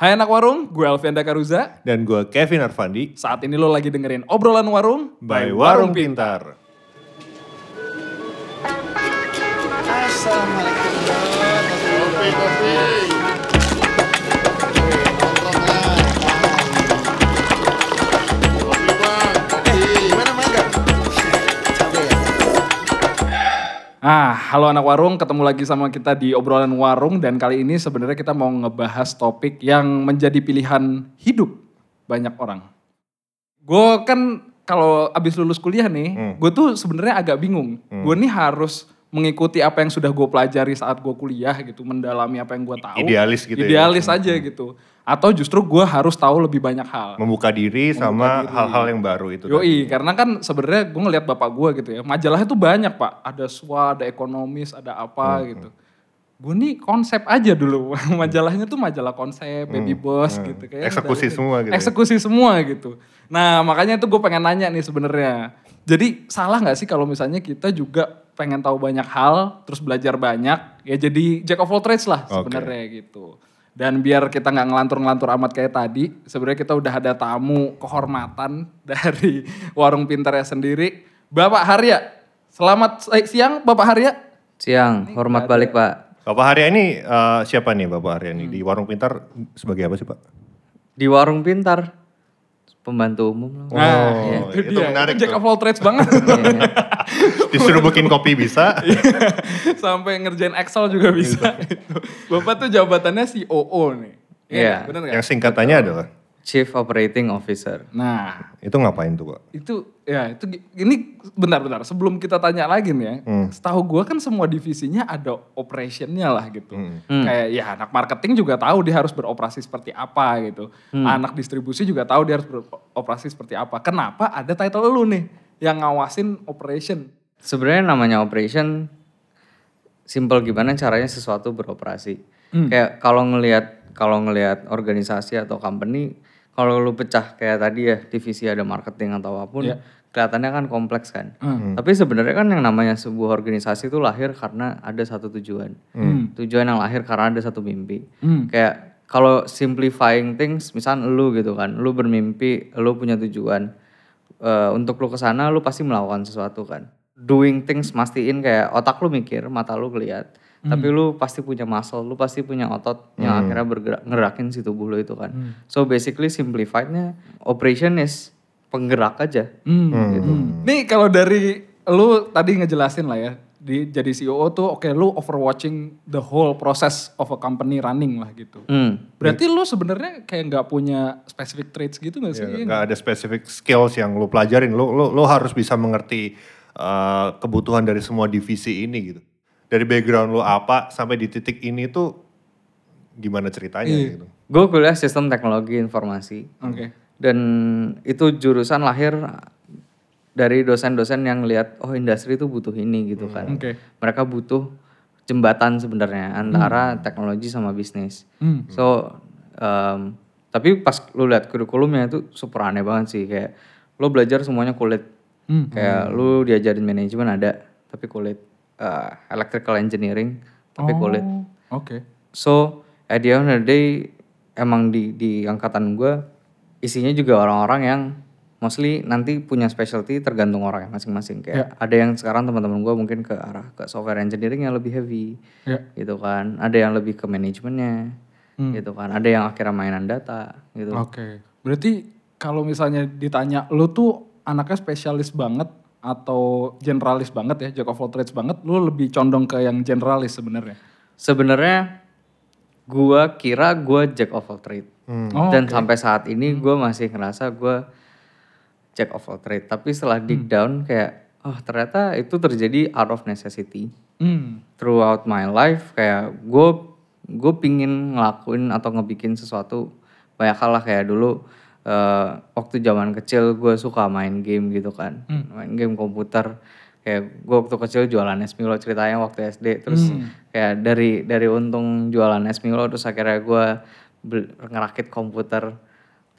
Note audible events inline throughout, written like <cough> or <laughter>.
Hai anak warung, gue Alfian Dakaruza. Dan gue Kevin Arfandi. Saat ini lo lagi dengerin obrolan warung By Warung Pintar. Assalamualaikum kopi. Kopi Ah, halo anak warung, ketemu lagi sama kita di obrolan warung dan kali ini sebenarnya kita mau ngebahas topik yang menjadi pilihan hidup banyak orang. Gue kan kalau abis lulus kuliah nih, Hmm. gue tuh sebenarnya agak bingung. Gue nih harus mengikuti apa yang sudah gue pelajari saat gue kuliah gitu, mendalami apa yang gue tahu. Idealis gitu ya. Idealis aja gitu. Atau justru gue harus tahu lebih banyak hal. Membuka diri sama diri. hal-hal yang baru itu. Yoi, karena kan sebenarnya gue ngeliat bapak gue gitu ya, majalahnya tuh banyak pak, ada SWA, ada ekonomis, ada apa Hmm, gitu. Gue nih konsep aja dulu, <laughs> majalahnya tuh majalah konsep, baby boss hmm. gitu. Kayak Eksekusi dari- semua gitu ya? Eksekusi semua gitu. Nah makanya tuh gue pengen nanya nih sebenarnya. Jadi salah nggak sih kalau misalnya kita juga pengen tahu banyak hal, terus belajar banyak, ya jadi jack of all trades lah sebenarnya gitu. Dan biar kita nggak ngelantur-ngelantur amat kayak tadi, sebenarnya kita udah ada tamu kehormatan <laughs> dari warung pintarnya sendiri, Bapak Harya. Selamat eh, siang Bapak Harya. Siang, hormat balik Pak. Bapak Harya ini eh, siapa nih Bapak Harya Hmm. nih? Di Warung Pintar sebagai apa sih Pak? Di warung pintar, pembantu umum lah. Nah, Oh, itu, itu dia. menarik Jack of all trades banget. <laughs> Iya. Disuruh bikin kopi bisa. <laughs> Sampai ngerjain Excel juga bisa. Gitu. Bapak tuh jabatannya COO nih. Iya. Nggak? yang singkatannya adalah. Chief Operating Officer. Nah, Itu ngapain tuh Pak? itu ya itu ini bentar-bentar sebelum kita tanya lagi nih ya. Hmm. Setahu gua kan semua divisinya ada operationnya lah gitu. Hmm. Kayak ya anak marketing juga tahu dia harus beroperasi seperti apa gitu. Anak distribusi juga tahu dia harus beroperasi seperti apa. Kenapa ada title lu nih yang ngawasin operation? Sebenarnya namanya operation simple gimana caranya sesuatu beroperasi. Kayak kalau ngelihat kalau ngelihat organisasi atau company, kalau lu pecah kayak tadi ya divisi ada marketing atau apa pun, Iya. kelihatannya kan kompleks kan. Hmm. Tapi sebenarnya kan yang namanya sebuah organisasi itu lahir karena ada satu tujuan. Tujuan yang lahir karena ada satu mimpi. Hmm. Kayak kalau simplifying things, misal lu gitu kan, lu bermimpi, lu punya tujuan. eh, untuk lu ke sana, lu pasti melakukan sesuatu kan. Doing things mastiin kayak otak lu mikir, mata lu ngeliat. Tapi lu pasti punya muscle, lu pasti punya otot yang akhirnya bergerak, ngerakin si tubuh lu itu kan. So basically simplifiednya, operation is penggerak aja. Hmm. Gitu. Nih kalau dari lu tadi ngejelasin lah ya, di jadi CEO tuh oke lu overwatching the whole process of a company running lah gitu. Hmm. Berarti lu sebenarnya kayak nggak punya specific traits gitu gak sih? Ya, nggak ada specific skills yang lu pelajarin. Lu, lu, lu harus bisa mengerti eh, kebutuhan dari semua divisi ini gitu. Dari background lu apa sampai di titik ini tuh gimana ceritanya Iya. gitu. Gue kuliah sistem teknologi informasi. Oke. Dan itu jurusan lahir dari dosen-dosen yang lihat oh industri itu butuh ini gitu kan. Oke. Mereka butuh jembatan sebenarnya antara teknologi sama bisnis. Hmm. So em, tapi pas lu lihat kurikulumnya itu super aneh banget sih kayak lu belajar semuanya kulit. Hmm. Kayak lu diajarin manajemen ada tapi kulit. Eh, electrical engineering tapi kulit. Oh, Oke. So at the end of the day emang di di angkatan gue isinya juga orang-orang yang mostly nanti punya specialty tergantung orang masing-masing kayak ada yang sekarang teman-teman gue mungkin ke arah ke software engineering yang lebih heavy Ya. gitu kan ada yang lebih ke manajemennya gitu kan ada yang akhirnya mainan data gitu Oke. Berarti kalau misalnya ditanya lu tuh anaknya spesialis banget atau generalis banget ya, jack of all trades banget, lu lebih condong ke yang generalis sebenarnya. sebenarnya gue kira gue jack of all trade. Oh, dan sampai saat ini gue masih ngerasa gue jack of all trade. Tapi setelah dig down kayak oh ternyata itu terjadi out of necessity Hmm. throughout my life. Kayak gue gue pingin ngelakuin atau ngebikin sesuatu banyak hal lah. Kayak dulu eh, waktu zaman kecil gue suka main game gitu kan. Main game komputer. Kayak gue waktu kecil jualan es Milo ceritanya waktu SD terus kayak dari dari untung jualan es Milo terus akhirnya gue ngerakit komputer.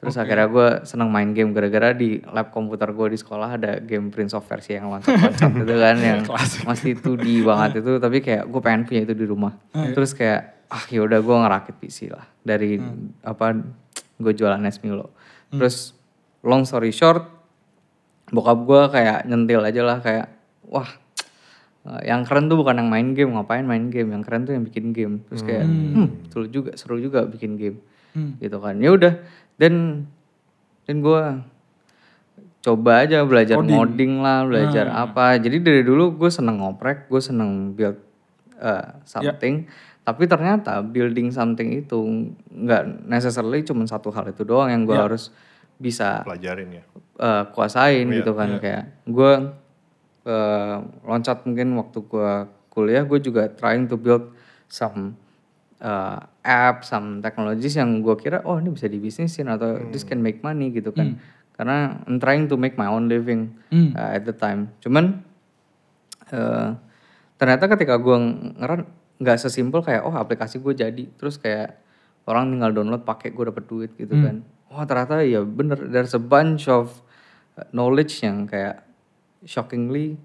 Terus akhirnya gue seneng main game. Gara-gara di lab komputer gue di sekolah ada game Prince of Persia yang loncat-loncat gitu kan yang <laughs> masih 2D banget itu. Tapi kayak gue pengen punya itu di rumah. Terus kayak ah yaudah gue ngerakit PC lah. Dari apa gue jualan es Milo terus long story short bokap gue kayak nyentil aja lah kayak wah eh, yang keren tuh bukan yang main game ngapain main game yang keren tuh yang bikin game. Terus kayak hmm, betul juga seru juga bikin game. Gitu kan. Ya udah dan dan gue coba aja belajar modding lah belajar apa. Jadi dari dulu gue seneng ngoprek gue seneng build uh, something tapi ternyata building something itu nggak necessarily cuma satu hal itu doang yang gue harus bisa Pelajarin ya. eh, kuasain gitu kan. kayak gue eh, loncat mungkin waktu gue kuliah gue juga trying to build some eh, app, some technologies yang gue kira oh ini bisa dibisnisin atau this can make money gitu kan. Karena I'm trying to make my own living uh, at the time. Cuman eh, ternyata ketika gue ngeran nggak sesimpel kayak oh aplikasi gue jadi. Terus kayak orang tinggal download pakai gue dapet duit gitu kan. Wah ternyata ya bener. There's a bunch of uh, knowledge yang kayak shockingly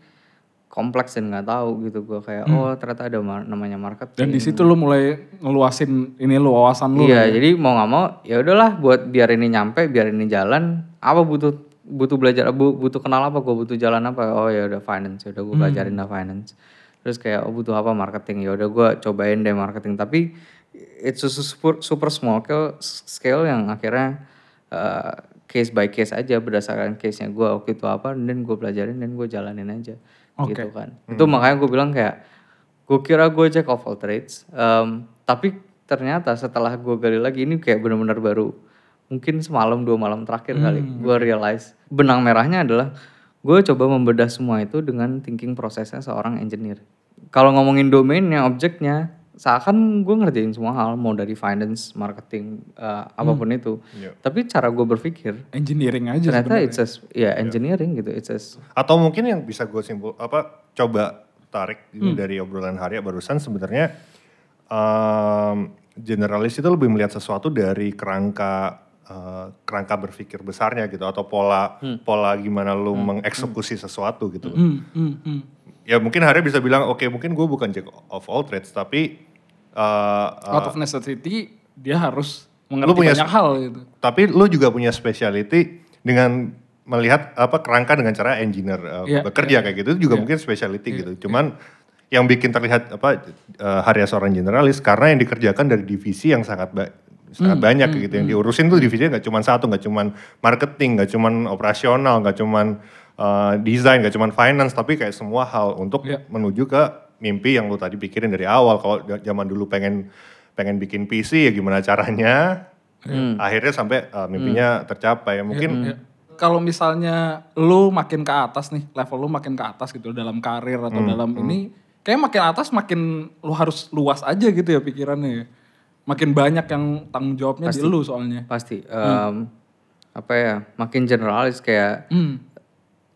kompleks dan nggak tahu gitu gue kayak oh ternyata ada mar- namanya marketing Dan di situ lu mulai ngeluasin ini lu wawasan lu. Iya, jadi mau nggak mau ya udahlah buat biar ini nyampe, biar ini jalan, apa butuh butuh belajar, bu- butuh kenal apa, gue butuh jalan apa, oh ya udah finance, ya udah gue pelajarin lah finance. Terus kayak oh butuh apa marketing, ya udah gue cobain deh marketing. Tapi it's a super super small scale, scale yang akhirnya uh, case by case aja berdasarkan case-nya gue waktu itu apa, dan gue pelajarin dan gue jalanin aja, gitu kan. Itu makanya gue bilang kayak gue kira gue jack of all trades. Em, tapi ternyata setelah gue gali lagi ini kayak benar-benar baru mungkin semalam dua malam terakhir kali gue realize benang merahnya adalah gue coba membedah semua itu dengan thinking prosesnya seorang engineer kalau ngomongin domainnya objeknya seakan gue ngerjain semua hal mau dari finance marketing eh, apa pun itu. Tapi cara gue berpikir Engineering aja ternyata it's a, ya engineering gitu it's a, Atau mungkin yang bisa gue simpul apa coba tarik ini dari obrolan Harya barusan sebenarnya em, generalis itu lebih melihat sesuatu dari kerangka eh, kerangka berpikir besarnya gitu atau pola pola gimana lu mengeksekusi sesuatu gitu. Hmm, hmm, hmm. Ya mungkin Harya bisa bilang oke mungkin gue bukan jack of all trades tapi eh, Out of necessity dia harus mengerti punya- banyak hal gitu. tapi lu juga punya speciality dengan melihat apa kerangka dengan cara engineer uh, Iya, bekerja kayak gitu itu juga mungkin speciality gitu. Cuman yang bikin terlihat apa uh, Harya seorang generalis karena yang dikerjakan dari divisi yang sangat ba- sangat banyak gitu. Yang diurusin tuh divisinya nggak cuma satu nggak cuma marketing nggak cuma operasional nggak cuma uh, desain nggak cuma finance tapi kayak semua hal untuk Iya. menuju ke mimpi yang lu tadi pikirin dari awal. Kalau zaman dulu pengen pengen bikin PC ya gimana caranya? Akhirnya sampai uh, mimpinya tercapai. Mungkin Ya. Kalau misalnya lu makin ke atas nih, level lu makin ke atas gitu dalam karir atau dalam ini, kayak makin atas makin lu harus luas aja gitu ya pikirannya ya. Makin banyak yang tanggung jawabnya di lu soalnya. pasti. Em, apa ya makin generalis kayak Hmm.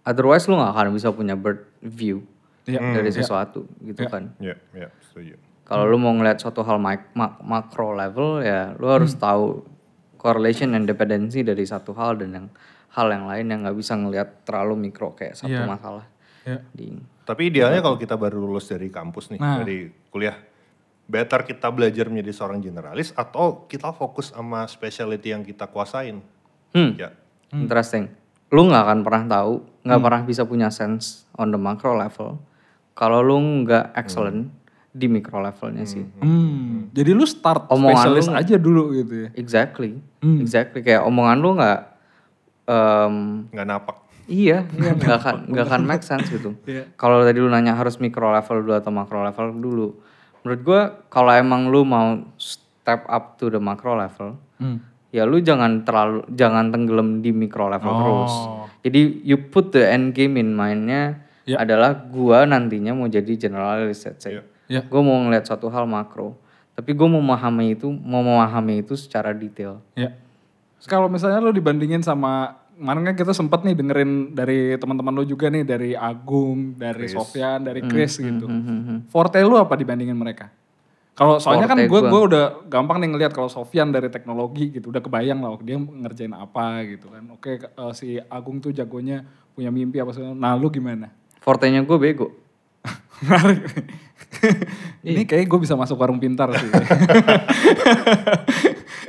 Otherwise lu gak akan bisa punya bird view Iya. dari sesuatu gitu kan? Ya ya setuju. Kalau lu mau ngeliat suatu hal mic- ma- makro level ya lu harus tahu correlation and dependency dari satu hal dan yang hal yang lain yang nggak bisa ngelihat terlalu mikro kayak satu Iya. masalah. Iya. di tapi idealnya kalau kita baru lulus dari kampus nih Nah. dari kuliah better kita belajar menjadi seorang generalis atau kita fokus sama specialty yang kita kuasain? Hmm, ya. Interesting lu nggak akan pernah tahu nggak pernah bisa punya sense on the macro level kalau lu nggak excellent di mikro levelnya sih Hmm. Jadi lu start Omongan spesialis lu- aja dulu gitu ya. exactly exactly kayak omongan lu nggak em, nggak napak Iya, <laughs> iya nggak akan nggak akan make sense gitu. <laughs> Iya. Kalau tadi lu nanya harus mikro level dulu atau makro level dulu, menurut gua kalau emang lu mau step up to the macro level, Hmm. Ya lu jangan terlalu jangan tenggelam di mikro level Oh. terus. Jadi you put the end game in mindnya Iya. adalah gua nantinya mau jadi generalis, let's say. Iya. Gua mau ngeliat suatu hal makro, tapi gua mau memahami itu, mau memahami itu secara detail. Ya. Terus Kalau misalnya lu dibandingin sama kemarin kan kita sempat nih dengerin dari teman-teman lu juga nih dari Agung, dari Sofyan, dari Chris gitu. Forte lu apa dibandingin mereka? Kalau soalnya kan gue gua. gua udah gampang nih ngelihat kalau Sofyan dari teknologi gitu udah kebayang lah dia ngerjain apa gitu kan. Oke eh, si Agung tuh jagonya punya mimpi apa segala. Nah lu gimana? Fortenya gue bego. Menarik. <laughs> Ini kayak gue bisa masuk warung pintar sih. <laughs>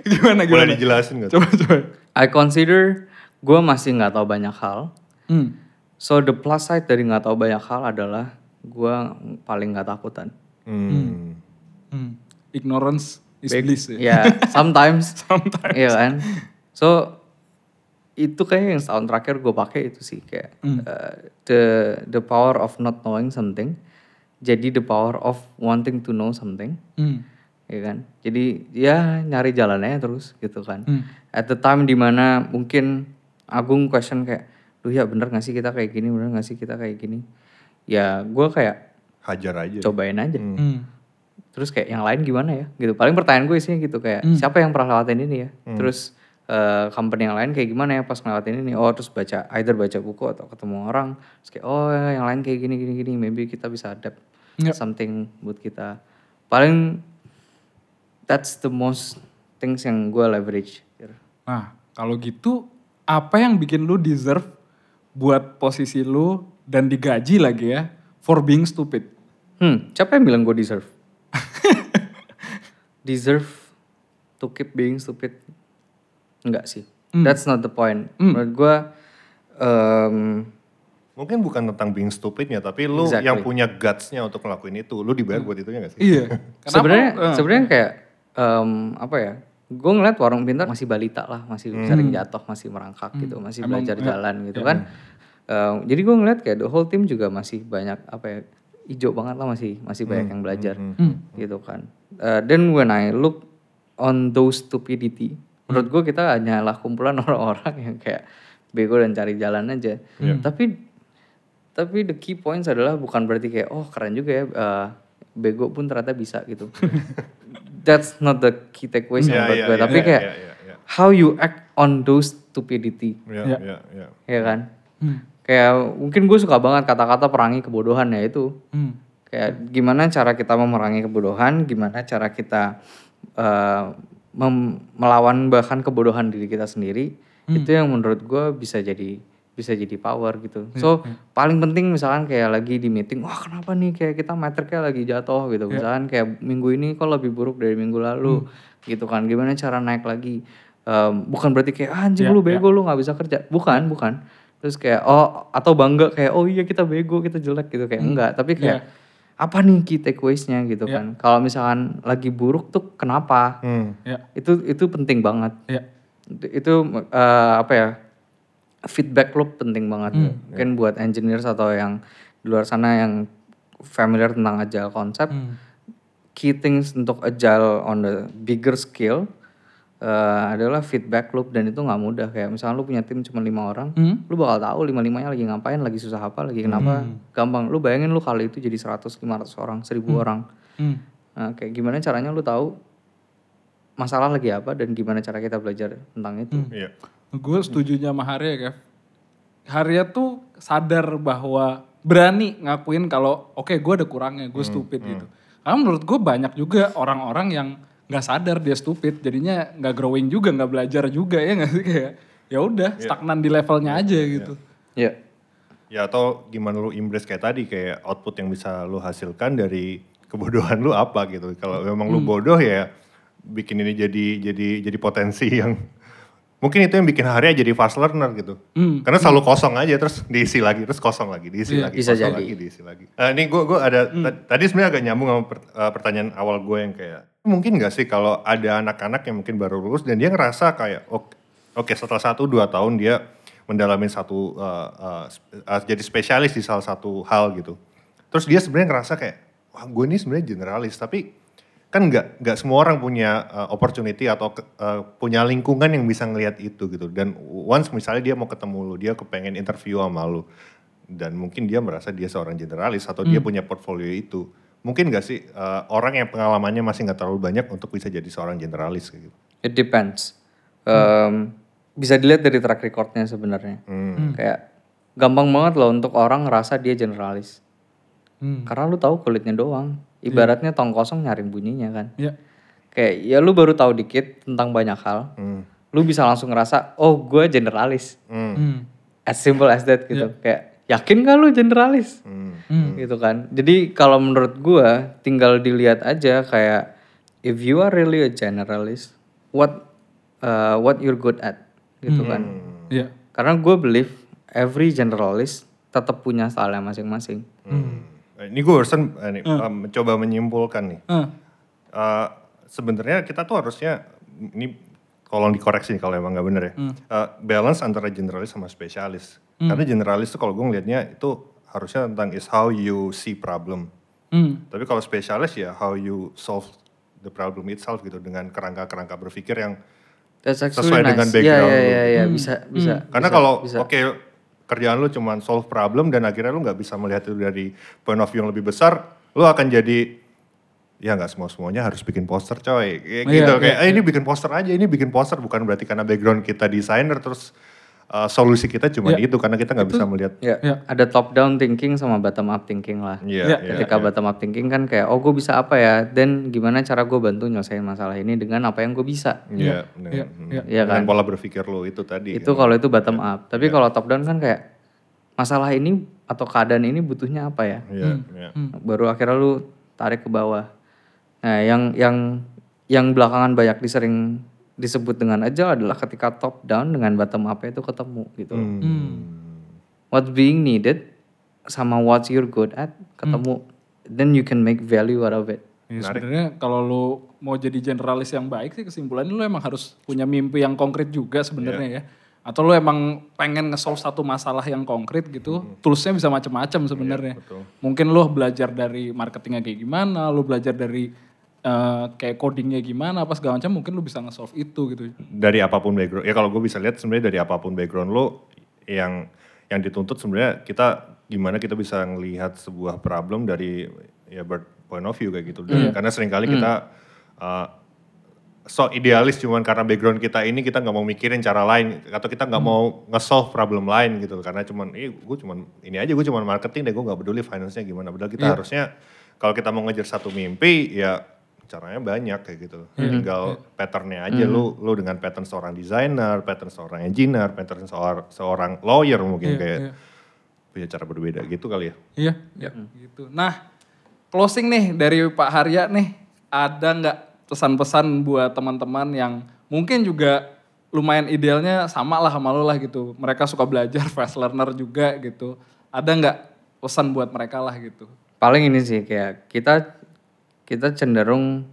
<laughs> gimana Boleh gimana? dijelasin gak? Coba coba. I consider gue masih nggak tahu banyak hal. Hmm. So the plus side dari nggak tahu banyak hal adalah gue paling nggak takutan. Hmm. Hmm. Ignorance is Big- bliss ya. Ya, sometimes. <laughs> Sometimes. Iya kan. So itu kayak yang setahun terakhir gue pakai itu sih kayak Hmm. uh, the the power of not knowing something jadi the power of wanting to know something Hmm. ya kan jadi ya nyari jalannya terus gitu kan Hmm. at the time di mana mungkin Agung question kayak duh ya bener gak sih kita kayak gini bener gak sih kita kayak gini ya gue kayak Hajar aja. cobain aja Hmm. Terus kayak yang lain gimana ya? Gitu. Paling pertanyaan gue isinya gitu kayak siapa yang pernah lewatin ini ya? Terus eh, company yang lain kayak gimana ya pas ngelewatin ini? Oh terus baca either baca buku atau ketemu orang terus kayak oh yang lain kayak gini gini gini maybe kita bisa adapt Yep. something buat kita. Paling that's the most things yang gue leverage. Nah, kalau gitu apa yang bikin lu deserve buat posisi lu dan digaji lagi ya for being stupid? hmm siapa yang bilang gue deserve deserve to keep being stupid? Enggak sih. That's not the point. Menurut gue em, Mungkin bukan tentang being stupidnya, tapi lu Exactly. yang punya guts-nya untuk ngelakuin itu. Lu dibayar buat itunya gak sih? Iya. <laughs> Sebenarnya Eh, sebenarnya kayak em, apa ya gue ngeliat warung pintar masih balita lah masih sering jatuh masih merangkak gitu masih Emang, belajar ya, jalan gitu kan. Em, jadi gue ngeliat kayak the whole team juga masih banyak apa ya hijau banget lah masih masih banyak yang belajar gitu kan Eh, then when I look on those stupidity menurut gue kita hanyalah kumpulan <laughs> orang-orang yang kayak bego dan cari jalan aja tapi tapi the key points adalah bukan berarti kayak oh keren juga ya eh, bego pun ternyata bisa gitu. <laughs> That's not the key takeaways Iya, menurut iya, gue. iya, Tapi iya, kayak iya, iya, iya. how you act on those stupidity, Iya, Ya. iya, iya. ya kan? Hmm. Kayak mungkin gue suka banget kata-kata perangi kebodohan ya itu. Hmm. Kayak gimana cara kita memerangi kebodohan, gimana cara kita eh, mem- melawan bahkan kebodohan diri kita sendiri. Itu yang menurut gue bisa jadi bisa jadi power gitu. So paling penting misalkan kayak lagi di meeting, wah kenapa nih kayak kita metriknya lagi jatuh gitu. Misalkan kayak minggu ini kok lebih buruk dari minggu lalu gitu kan. Gimana cara naik lagi? Em, bukan berarti kayak ah, anjing Ya, lu bego lu nggak bisa kerja. Bukan, bukan. Terus kayak oh atau bangga kayak oh iya kita bego kita jelek gitu kayak enggak. Tapi kayak apa nih key takeaways-nya gitu kan. Kalau misalkan lagi buruk tuh kenapa? Hmm. Ya. Itu itu penting banget. Ya. Itu, eh, apa ya? Feedback loop penting banget. Mungkin buat engineers atau yang di luar sana yang familiar tentang agile konsep. Key things untuk agile on the bigger scale eh, adalah feedback loop dan itu nggak mudah kayak misalnya lu punya tim cuma lima orang, Hmm. lu bakal tahu lima limanya lagi ngapain, lagi susah apa, lagi kenapa, gampang. Lu bayangin lu kali itu jadi 100, 500 orang, 1000 orang. Hmm. Nah, kayak gimana caranya lu tahu masalah lagi apa dan gimana cara kita belajar tentang itu. Iya. Gue setuju sama Harya, Kev. Harya tuh sadar bahwa berani ngakuin kalau oke gue ada kurangnya, gue stupid gitu. Karena menurut gue banyak juga orang-orang yang nggak sadar dia stupid, jadinya nggak growing juga, nggak belajar juga ya nggak sih kayak ya udah stagnan di levelnya aja gitu. Ya. Ya atau gimana lu embrace kayak tadi kayak output yang bisa lu hasilkan dari kebodohan lu apa gitu. Kalau memang lu bodoh ya bikin ini jadi jadi jadi potensi yang mungkin itu yang bikin Harya jadi fast learner gitu. Karena selalu kosong aja terus diisi lagi terus kosong lagi diisi Iya, lagi bisa kosong jadi. lagi diisi lagi. Eh, ini gue gua ada ta- tadi sebenarnya agak nyambung sama eh, pertanyaan awal gue yang kayak mungkin gak sih kalau ada anak-anak yang mungkin baru lulus dan dia ngerasa kayak oke oke setelah satu dua tahun dia mendalami satu uh, uh, uh, jadi spesialis di salah satu hal gitu. Terus dia sebenarnya ngerasa kayak wah gue ini sebenarnya generalis tapi kan nggak nggak semua orang punya uh, opportunity atau ke- uh, punya lingkungan yang bisa ngelihat itu gitu. Dan once misalnya dia mau ketemu lu, dia kepengen interview sama lu dan mungkin dia merasa dia seorang generalis atau dia punya portfolio itu. Mungkin gak sih uh, orang yang pengalamannya masih nggak terlalu banyak untuk bisa jadi seorang generalis kayak gitu. It depends. Em, bisa dilihat dari track recordnya sebenarnya. Kayak gampang banget loh untuk orang ngerasa dia generalis. Hmm. Karena lu tahu kulitnya doang. Ibaratnya tong kosong nyaring bunyinya kan. Ya. Kayak ya lu baru tahu dikit tentang banyak hal. Hmm. Lu bisa langsung ngerasa, oh gue generalis. Hmm. Hmm. As simple as that gitu. Kayak yakin gak lu generalis? Hmm. gitu kan. Jadi kalau menurut gua tinggal dilihat aja kayak if you are really a generalist, what uh, what you're good at gitu kan. Iya. Karena gue believe every generalist tetap punya style masing-masing. Hmm. Ini gue barusan eh, nih, eh, mencoba menyimpulkan nih. Eh, Eh, Sebenarnya kita tuh harusnya ini tolong dikoreksi nih kalau emang nggak bener ya. Eh, balance antara generalis sama spesialis. Karena generalis tuh kalau gue ngelihatnya itu harusnya tentang is how you see problem. hmm. Tapi kalau spesialis ya how you solve the problem itself gitu dengan kerangka-kerangka berpikir yang That's Sesuai nice. dengan Iya background iya lu. iya iya bisa bisa. Karena bisa, kalau bisa. oke kerjaan lu cuman solve problem dan akhirnya lu nggak bisa melihat itu dari point of view yang lebih besar, lu akan jadi ya nggak semua semuanya harus bikin poster coy, kayak Iya, gitu iya, kayak "Eh, ini bikin poster aja, ini bikin poster bukan berarti karena background kita desainer terus uh, solusi kita cuma Iya. itu karena kita nggak bisa melihat. Ya, Iya. ada top down thinking sama bottom up thinking lah. Iya, Iya, iya, Ketika iya. bottom up thinking kan kayak oh gue bisa apa ya, dan gimana cara gue bantu nyelesain masalah ini dengan apa yang gue bisa. Iya, dengan, iya, hmm, iya. Iya dengan kan? pola berpikir lu itu tadi. Itu kan. kalau itu bottom up. Tapi kalau top down kan kayak masalah ini atau keadaan ini butuhnya apa ya? Iya, iya. Baru akhirnya lu tarik ke bawah. Nah, yang yang yang belakangan banyak disering disebut dengan aja adalah ketika top down dengan bottom up itu ketemu gitu. loh. Hmm. What's being needed sama what you're good at ketemu. Then you can make value out of it. Ya, sebenarnya kalau lu mau jadi generalis yang baik sih kesimpulannya lu emang harus punya mimpi yang konkret juga sebenarnya ya. Atau lu emang pengen nge-solve satu masalah yang konkret gitu, toolsnya bisa macam-macam sebenarnya. Mungkin lu belajar dari marketingnya kayak gimana, lu belajar dari eh, kayak codingnya gimana, apa segala macam, mungkin lu bisa nge-solve itu gitu. dari apa pun background ya kalau gue bisa lihat sebenarnya dari apa pun background lo yang yang dituntut sebenarnya kita gimana kita bisa ngelihat sebuah problem dari ya bird point of view kayak gitu. Dan karena sering kali kita uh, so idealis cuman karena background kita ini kita nggak mau mikirin cara lain atau kita nggak mau nge-solve problem lain gitu karena cuman eh gue cuman ini aja gue cuman marketing deh gue nggak peduli finance-nya gimana. Padahal kita harusnya kalau kita mau ngejar satu mimpi ya caranya banyak kayak gitu tinggal patternnya aja lu lu dengan pattern seorang desainer pattern seorang engineer pattern seorang seorang lawyer mungkin kayak iya. punya cara berbeda gitu kali ya Iya, ya, gitu. Nah, closing nih dari Pak Harya nih, ada nggak pesan-pesan buat teman-teman yang mungkin juga lumayan idealnya sama lah sama lo lah gitu. Mereka suka belajar, <laughs> fast learner juga gitu. Ada nggak pesan buat mereka lah gitu? Paling ini sih kayak kita kita cenderung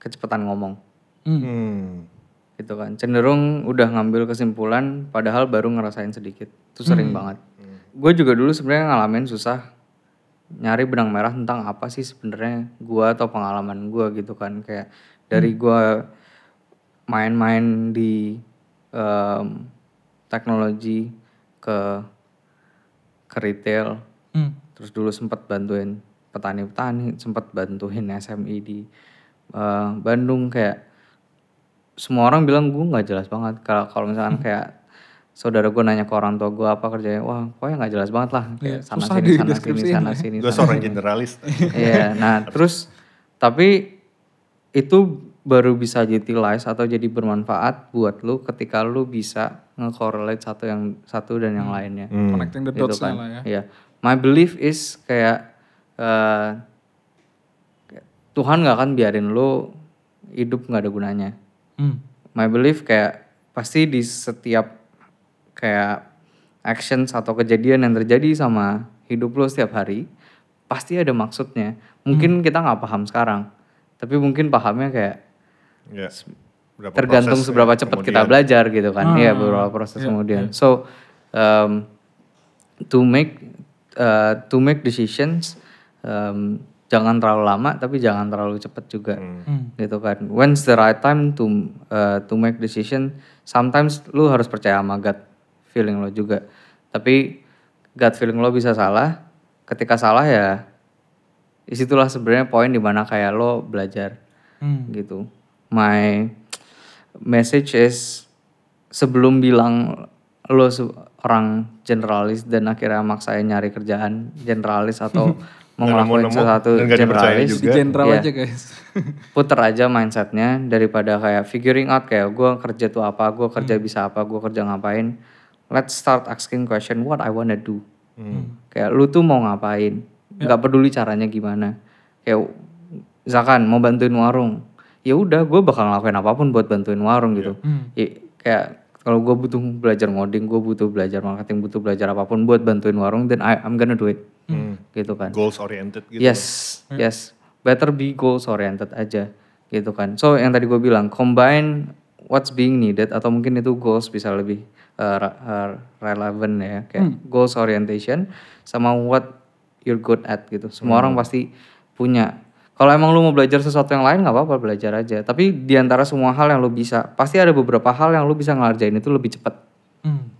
kecepatan ngomong. hmm. gitu kan. Cenderung udah ngambil kesimpulan padahal baru ngerasain sedikit. Itu sering banget. Gue juga dulu sebenarnya ngalamin susah nyari benang merah tentang apa sih sebenarnya gue atau pengalaman gue gitu kan. Kayak dari gue main-main di em, teknologi ke ke retail. Terus dulu sempat bantuin petani-petani sempat bantuin SMI di eh, Bandung kayak semua orang bilang gue nggak jelas banget kalau kalau misalkan kayak saudara gue nanya ke orang tua gue apa kerjanya wah pokoknya nggak jelas banget lah kayak sana susah sini sana sini sana ya. sini gue sana seorang generalis Iya, nah terus tapi itu baru bisa utilize atau jadi bermanfaat buat lu ketika lu bisa nge-correlate satu yang satu dan yang lainnya. Connecting the Gitu dots kan. lah ya. Iya. My belief is kayak eh, Tuhan nggak akan biarin lu hidup nggak ada gunanya. Hmm. My belief kayak pasti di setiap kayak actions atau kejadian yang terjadi sama hidup lo setiap hari pasti ada maksudnya. Mungkin kita nggak paham sekarang, tapi mungkin pahamnya kayak ya Berapa tergantung proses, seberapa ya, cepat kita belajar gitu kan. Iya beberapa proses kemudian. So um, to make uh, to make decisions um, jangan terlalu lama tapi jangan terlalu cepat juga gitu kan. When's the right time to uh, to make decision? Sometimes lu harus percaya sama gut feeling lo juga. Tapi gut feeling lo bisa salah. Ketika salah ya di situlah sebenarnya poin di mana kayak lo belajar gitu. My message is sebelum bilang lo orang generalis dan akhirnya maksain nyari kerjaan generalis atau <laughs> mau ngelakuin nemu-nemu sesuatu generalis juga. Di general Iya. aja guys. <laughs> puter aja mindsetnya daripada kayak figuring out kayak gue kerja tuh apa gue kerja bisa apa gue kerja ngapain let's start asking question what I wanna do Kayak lu tuh mau ngapain? Gak peduli caranya gimana. Kayak misalkan mau bantuin warung, ya udah gue bakal ngelakuin apa pun buat bantuin warung gitu. Ya, kayak kalau gue butuh belajar ngoding, gue butuh belajar marketing, butuh belajar apa pun buat bantuin warung, then I, I'm gonna do it. Gitu kan. Goals oriented gitu. Yes, yes. Better be goals oriented aja gitu kan. So yang tadi gue bilang combine what's being needed atau mungkin itu goals bisa lebih uh, re- uh, relevant ya kayak goals orientation sama what you're good at gitu. Semua orang pasti punya. Kalau emang lu mau belajar sesuatu yang lain nggak apa-apa belajar aja. Tapi di antara semua hal yang lu bisa, pasti ada beberapa hal yang lu bisa ngerjain itu lebih cepat. Hmm.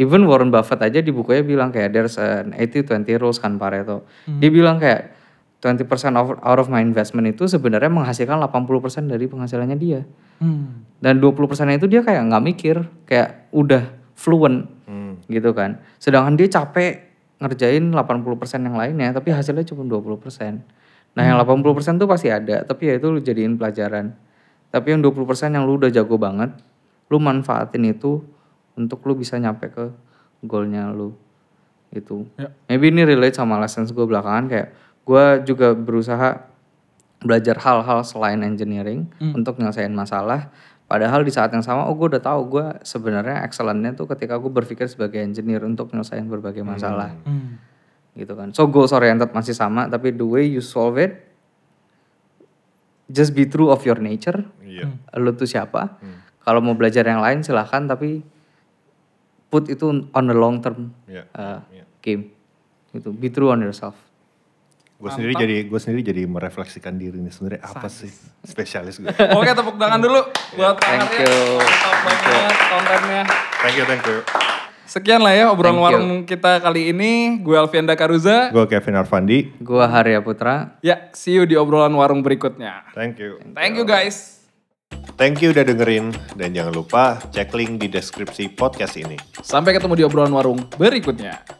Even Warren Buffett aja di bukunya bilang kayak there's an 80-20 rules kan Pareto. Dia bilang kayak 20% of, out of my investment itu sebenarnya menghasilkan 80% dari penghasilannya dia. Hmm. Dan 20% itu dia kayak nggak mikir, kayak udah fluent gitu kan. Sedangkan dia capek ngerjain 80% yang lainnya tapi hasilnya cuma 20%. Nah, yang 80% tuh pasti ada, tapi ya itu lu jadiin pelajaran. Tapi yang 20% yang lu udah jago banget, lu manfaatin itu untuk lu bisa nyampe ke goalnya lu. Gitu. Ya. Maybe ini relate sama lessons gue belakangan kayak gue juga berusaha belajar hal-hal selain engineering untuk nyelesain masalah. Padahal di saat yang sama, oh gue udah tahu gue sebenarnya excellentnya tuh ketika gue berpikir sebagai engineer untuk nyelesain berbagai masalah, Hmm. gitu kan. So goals oriented masih sama, tapi the way you solve it, just be true of your nature. Iya. Lu tuh siapa? Kalau mau belajar yang lain silahkan, tapi put itu on the long term Iya. uh, Iya. game. Gitu. Be true on yourself. Gue sendiri jadi gue sendiri jadi merefleksikan diri ini sebenarnya apa sih spesialis gue. <laughs> Oke tepuk tangan dulu buat Thank you. Mantap banget kontennya. Thank you, thank you. Sekian lah ya obrolan Thank you. warung kita kali ini. Gue Alfianda Karuza. Gue Kevin Arfandi. Gua Harya Putra. Ya, see you di obrolan warung berikutnya. Thank you. Thank you guys. Thank you udah dengerin dan jangan lupa cek link di deskripsi podcast ini. Sampai ketemu di obrolan warung berikutnya.